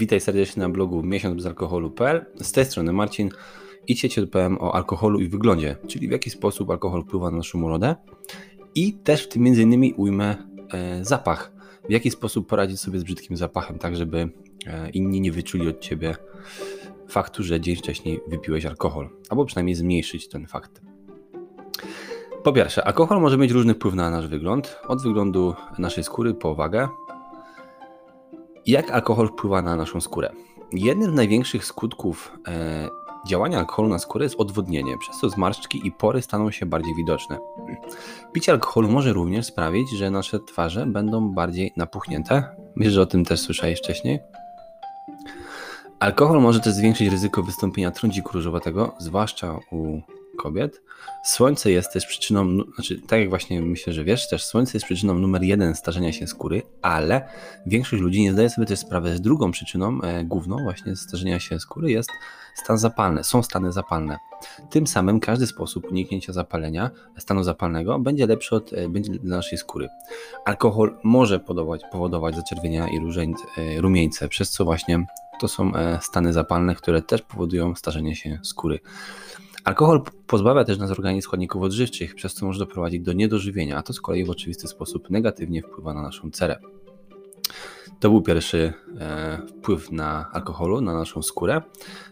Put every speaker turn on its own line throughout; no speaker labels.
Witaj serdecznie na blogu miesiąc bez alkoholu.pl. Z tej strony Marcin i dzisiaj powiem o alkoholu i wyglądzie, czyli w jaki sposób alkohol wpływa na naszą urodę i też w tym między innymi ujmę e, zapach. W jaki sposób poradzić sobie z brzydkim zapachem, tak żeby e, inni nie wyczuli od Ciebie faktu, że dzień wcześniej wypiłeś alkohol, albo przynajmniej zmniejszyć ten fakt. Po pierwsze, alkohol może mieć różny wpływ na nasz wygląd, od wyglądu naszej skóry po wagę. Jak alkohol wpływa na naszą skórę? Jednym z największych skutków e, działania alkoholu na skórę jest odwodnienie, przez co zmarszczki i pory staną się bardziej widoczne. Picie alkoholu może również sprawić, że nasze twarze będą bardziej napuchnięte. Myślę, że o tym też słyszałeś wcześniej. Alkohol może też zwiększyć ryzyko wystąpienia trądziku różowatego, zwłaszcza u kobiet. Słońce jest też przyczyną, znaczy tak jak właśnie myślę, że wiesz, też słońce jest przyczyną numer jeden starzenia się skóry, ale większość ludzi nie zdaje sobie też sprawy z drugą przyczyną, e, główną właśnie starzenia się skóry jest stan zapalny, są stany zapalne. Tym samym każdy sposób uniknięcia zapalenia, stanu zapalnego będzie lepszy od, e, będzie dla naszej skóry. Alkohol może powodować, powodować zaczerwienia i różeń, e, rumieńce, przez co właśnie to są e, stany zapalne, które też powodują starzenie się skóry. Alkohol pozbawia też nas organizm składników odżywczych, przez co może doprowadzić do niedożywienia, a to z kolei w oczywisty sposób negatywnie wpływa na naszą cerę. To był pierwszy e, wpływ na alkoholu, na naszą skórę.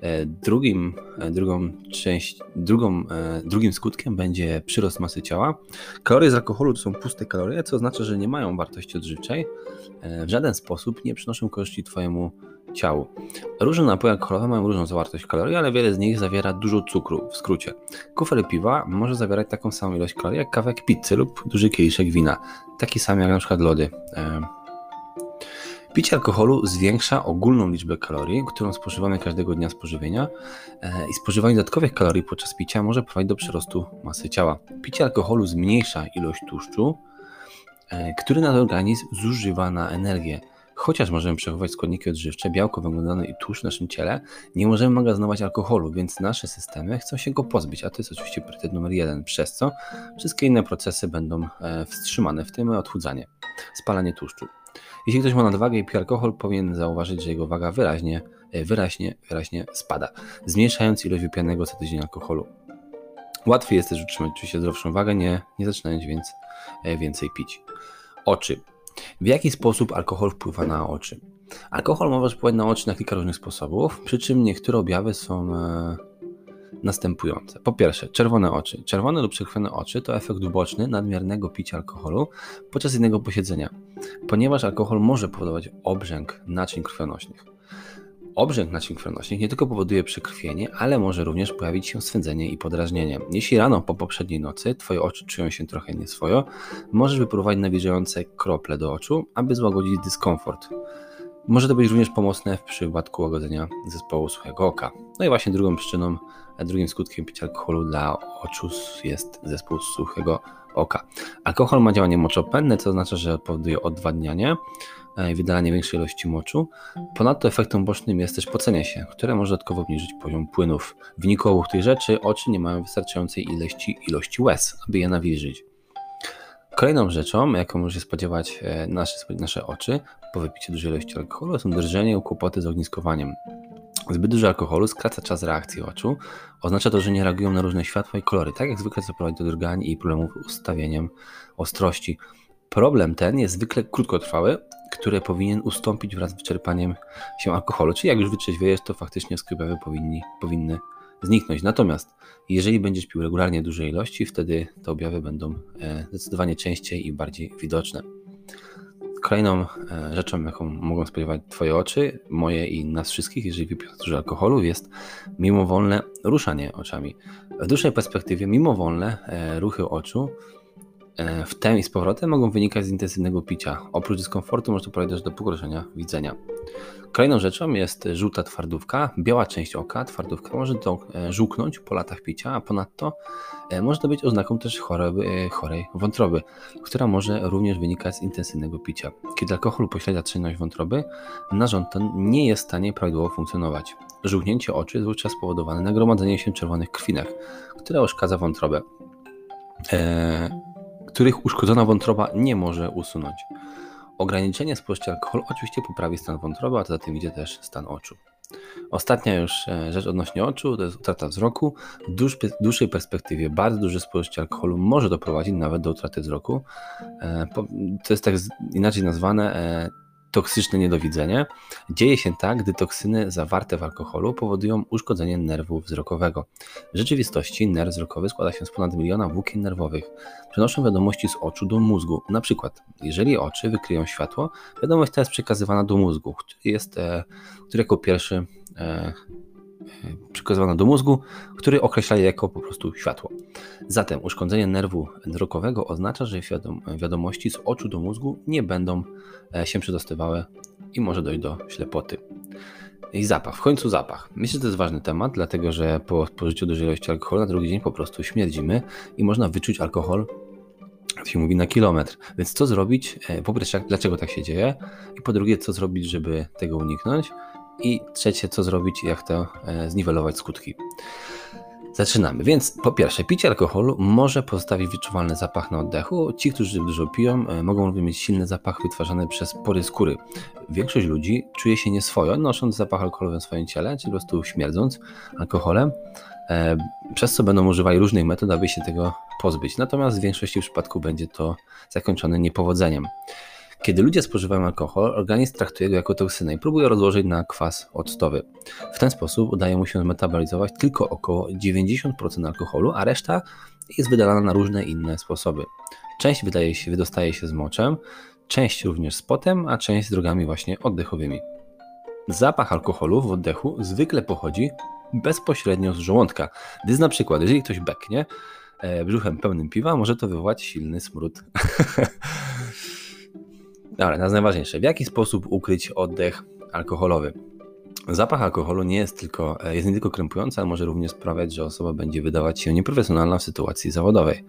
E, drugim, e, drugą część, drugą, e, drugim skutkiem będzie przyrost masy ciała. Kalorie z alkoholu to są puste kalorie, co oznacza, że nie mają wartości odżywczej. E, w żaden sposób nie przynoszą korzyści Twojemu ciału. Różne napoje alkoholowe mają różną zawartość kalorii, ale wiele z nich zawiera dużo cukru. W skrócie, kufer piwa może zawierać taką samą ilość kalorii jak kawałek pizzy lub duży kieliszek wina. Taki sam jak przykład lody. Picie alkoholu zwiększa ogólną liczbę kalorii, którą spożywamy każdego dnia spożywienia e, i spożywanie dodatkowych kalorii podczas picia może prowadzić do przyrostu masy ciała. Picie alkoholu zmniejsza ilość tłuszczu, e, który nasz organizm zużywa na energię. Chociaż możemy przechowywać składniki odżywcze, białko, węglowodany i tłuszcz w naszym ciele, nie możemy magazynować alkoholu, więc nasze systemy chcą się go pozbyć, a to jest oczywiście priorytet numer jeden, przez co wszystkie inne procesy będą e, wstrzymane, w tym odchudzanie, spalanie tłuszczu. Jeśli ktoś ma nadwagę i pije alkohol, powinien zauważyć, że jego waga wyraźnie, e, wyraźnie, wyraźnie spada, zmniejszając ilość wypijanego co tydzień alkoholu. Łatwiej jest też utrzymać oczywiście zdrowszą wagę, nie, nie zaczynając więc e, więcej pić. Oczy. W jaki sposób alkohol wpływa na oczy? Alkohol może wpływać na oczy na kilka różnych sposobów, przy czym niektóre objawy są e, następujące. Po pierwsze, czerwone oczy. Czerwone lub przekrwione oczy to efekt uboczny nadmiernego picia alkoholu podczas jednego posiedzenia, ponieważ alkohol może powodować obrzęk naczyń krwionośnych. Obrzęk naczyń krwionośnych nie tylko powoduje przekrwienie, ale może również pojawić się swędzenie i podrażnienie. Jeśli rano po poprzedniej nocy Twoje oczy czują się trochę nieswojo, możesz wypróbować nawilżające krople do oczu, aby złagodzić dyskomfort. Może to być również pomocne w przypadku łagodzenia zespołu suchego oka. No i właśnie drugą przyczyną, drugim skutkiem picia alkoholu dla oczu jest zespół suchego oka. Alkohol ma działanie moczopędne, co oznacza, że powoduje odwadnianie i wydalanie większej ilości moczu. Ponadto efektem bocznym jest też pocenie się, które może dodatkowo obniżyć poziom płynów. W wyniku obu tych rzeczy oczy nie mają wystarczającej ilości, ilości łez, aby je nawilżyć. Kolejną rzeczą, jaką może się spodziewać e, nasze, nasze oczy po wypiciu dużej ilości alkoholu, są drżenie i kłopoty z ogniskowaniem. Zbyt dużo alkoholu skraca czas reakcji oczu. Oznacza to, że nie reagują na różne światła i kolory, tak jak zwykle co prowadzi do drgań i problemów z ustawieniem ostrości. Problem ten jest zwykle krótkotrwały, który powinien ustąpić wraz z wyczerpaniem się alkoholu. Czyli jak już wytrzeźwiejesz, to faktycznie skrybawy powinni, powinny zniknąć. Natomiast jeżeli będziesz pił regularnie duże ilości, wtedy te objawy będą e, zdecydowanie częściej i bardziej widoczne. Kolejną e, rzeczą, jaką mogą spodziewać Twoje oczy, moje i nas wszystkich, jeżeli wypiją dużo alkoholu, jest mimowolne ruszanie oczami. W dłuższej perspektywie mimowolne e, ruchy oczu w tem i z powrotem mogą wynikać z intensywnego picia. Oprócz dyskomfortu może to prowadzić do pogorszenia widzenia. Kolejną rzeczą jest żółta twardówka, biała część oka. Twardówka może to e, żółknąć po latach picia, a ponadto e, może to być oznaką też choroby, chorej wątroby, która może również wynikać z intensywnego picia. Kiedy alkohol pośrednia czynność wątroby, narząd ten nie jest w stanie prawidłowo funkcjonować. Żółknięcie oczy jest wówczas spowodowane nagromadzeniem się czerwonych krwinek, które oszkadza wątrobę. Eee, których uszkodzona wątroba nie może usunąć. ograniczenie spożycia alkoholu oczywiście poprawi stan wątroby, a za tym idzie też stan oczu. Ostatnia już e, rzecz odnośnie oczu to jest utrata wzroku. W dłuższej perspektywie bardzo duże spożycie alkoholu może doprowadzić nawet do utraty wzroku. E, to jest tak inaczej nazwane e, toksyczne niedowidzenie. Dzieje się tak, gdy toksyny zawarte w alkoholu powodują uszkodzenie nerwu wzrokowego. W rzeczywistości nerw wzrokowy składa się z ponad miliona włókien nerwowych. Przenoszą wiadomości z oczu do mózgu. Na przykład, jeżeli oczy wykryją światło, wiadomość ta jest przekazywana do mózgu, który, jest, e, który jako pierwszy e, przekazywana do mózgu, który określa je jako po prostu światło. Zatem uszkodzenie nerwu wzrokowego oznacza, że wiadomości z oczu do mózgu nie będą e, się przedostawały i może dojść do ślepoty. I zapach, w końcu zapach. Myślę, że to jest ważny temat, dlatego że po spożyciu dużej ilości alkoholu na drugi dzień po prostu śmierdzimy i można wyczuć alkohol jak się mówi, na kilometr. Więc co zrobić? E, po pierwsze, dlaczego tak się dzieje? I po drugie, co zrobić, żeby tego uniknąć? I trzecie, co zrobić, jak to e, zniwelować skutki. Zaczynamy. Więc po pierwsze, picie alkoholu może pozostawić wyczuwalny zapach na oddechu. Ci, którzy dużo piją, e, mogą mieć silny zapach wytwarzany przez pory skóry. Większość ludzi czuje się nieswojo, nosząc zapach alkoholowy w swoim ciele, czy po prostu śmierdząc alkoholem, e, przez co będą używali różnych metod, aby się tego pozbyć. Natomiast w większości przypadków będzie to zakończone niepowodzeniem. Kiedy ludzie spożywają alkohol, organizm traktuje go jako toksynę i próbuje rozłożyć na kwas octowy. W ten sposób udaje mu się metabolizować tylko około 90% alkoholu, a reszta jest wydalana na różne inne sposoby. Część wydaje się, wydostaje się z moczem, część również z potem, a część z drogami właśnie oddechowymi. Zapach alkoholu w oddechu zwykle pochodzi bezpośrednio z żołądka, gdyż na przykład jeżeli ktoś beknie e, brzuchem pełnym piwa, może to wywołać silny smród. Dobra, teraz najważniejsze. W jaki sposób ukryć oddech alkoholowy? Zapach alkoholu nie jest tylko, e, jest nie tylko krępujący, ale może również sprawiać, że osoba będzie wydawać się nieprofesjonalna w sytuacji zawodowej.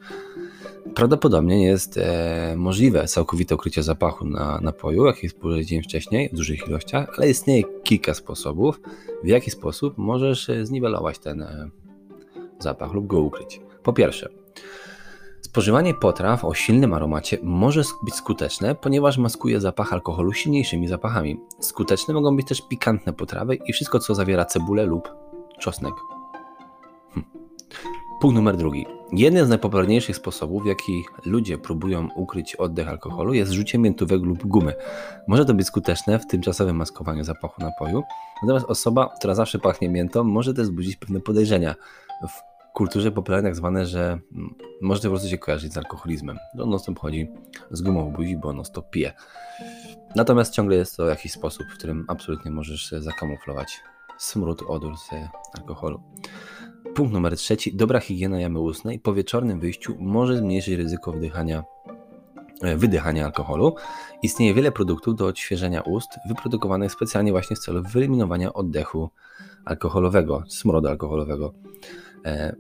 Prawdopodobnie jest e, możliwe całkowite ukrycie zapachu na napoju, jaki spożyłeś dzień wcześniej w dużych ilościach, ale istnieje kilka sposobów, w jaki sposób możesz e, zniwelować ten e, zapach lub go ukryć. Po pierwsze, Spożywanie potraw o silnym aromacie może być skuteczne, ponieważ maskuje zapach alkoholu silniejszymi zapachami. Skuteczne mogą być też pikantne potrawy i wszystko, co zawiera cebulę lub czosnek. Hm. Punkt numer drugi. Jeden z najpopularniejszych sposobów, w jaki ludzie próbują ukryć oddech alkoholu, jest rzucie miętówek lub gumy. Może to być skuteczne w tymczasowym maskowaniu zapachu napoju, natomiast osoba, która zawsze pachnie miętą, może też wzbudzić pewne podejrzenia. W kulturze popularnej tak zwane, że może to po prostu się kojarzyć z alkoholizmem. No, non-stop chodzi z gumą w buzi, bo non-stop pije. Natomiast ciągle jest to jakiś sposób, w którym absolutnie możesz zakamuflować smród, odór z alkoholu. Punkt numer trzeci. Dobra higiena jamy ustnej po wieczornym wyjściu może zmniejszyć ryzyko wdychania, e, wydychania alkoholu. Istnieje wiele produktów do odświeżenia ust, wyprodukowanych specjalnie właśnie w celu wyeliminowania oddechu alkoholowego, smrodu alkoholowego. E,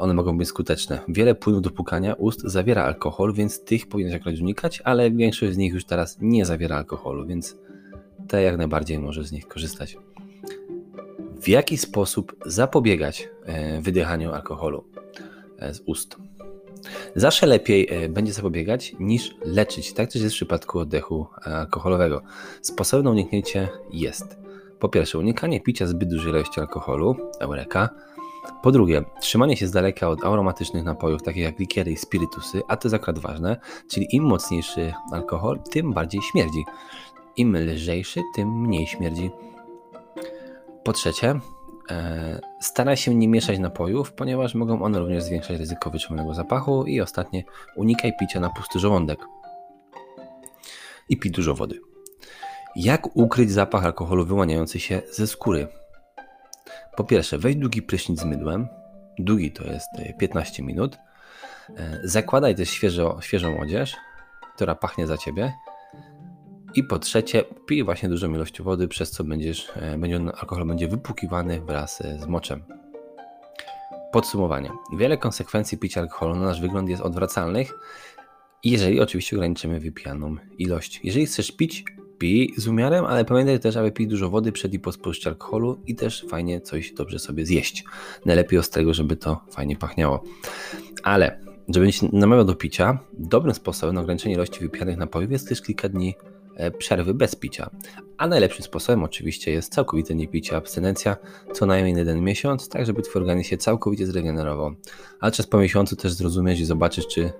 one mogą być skuteczne. Wiele płynów do pukania ust zawiera alkohol, więc tych powinieneś jak unikać, ale większość z nich już teraz nie zawiera alkoholu, więc te jak najbardziej możesz z nich korzystać. W jaki sposób zapobiegać e, wydychaniu alkoholu e, z ust? Zawsze lepiej będzie zapobiegać niż leczyć. Tak też jest w przypadku oddechu alkoholowego. Sposobem uniknięcie jest po pierwsze unikanie picia zbyt dużej ilości alkoholu, eureka, po drugie, trzymanie się z daleka od aromatycznych napojów, takich jak likiery i spirytusy, a to jest akurat ważne, czyli im mocniejszy alkohol, tym bardziej śmierdzi. Im lżejszy, tym mniej śmierdzi. Po trzecie, e, staraj się nie mieszać napojów, ponieważ mogą one również zwiększać ryzyko wyczuwanego zapachu. I ostatnie, unikaj picia na pusty żołądek. I pij dużo wody. Jak ukryć zapach alkoholu wyłaniający się ze skóry? Po pierwsze, weź długi prysznic z mydłem. Długi to jest 15 e, minut. E, zakładaj też świeżo, świeżą odzież, która pachnie za ciebie. I po trzecie, pij właśnie dużą ilość wody, przez co będziesz, e, będzie, alkohol będzie wypłukiwany wraz z moczem. Podsumowanie. Wiele konsekwencji picia alkoholu na nasz wygląd jest odwracalnych, jeżeli oczywiście ograniczymy wypijaną ilość. Jeżeli chcesz pić, pij z umiarem, ale pamiętaj też, aby pić dużo wody przed i po spożyciu alkoholu i też fajnie coś dobrze sobie zjeść. Najlepiej ostrego, żeby to fajnie pachniało. Ale żeby nie namawiał do picia, dobrym sposobem na ograniczenie ilości wypijanych napojów jest też kilka dni e, przerwy bez picia. A najlepszym sposobem oczywiście jest całkowite niepicie, abstynencja co najmniej jeden miesiąc, tak żeby Twój organizm się całkowicie zregenerował. A czas po miesiącu też zrozumiesz i zobaczysz, czy,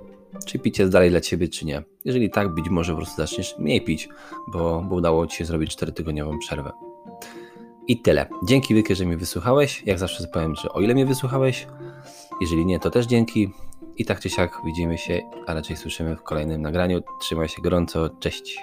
czy picie jest dalej dla Ciebie, czy nie. Jeżeli tak, być może po prostu zaczniesz mniej pić, bo, bo udało Ci się zrobić 4-tygodniową przerwę. I tyle. Dzięki wielkie, że mnie wysłuchałeś. Jak zawsze powiem, że o ile mnie wysłuchałeś, jeżeli nie, to też dzięki. I tak czy siak widzimy się, a raczej słyszymy w kolejnym nagraniu. Trzymaj się gorąco. Cześć.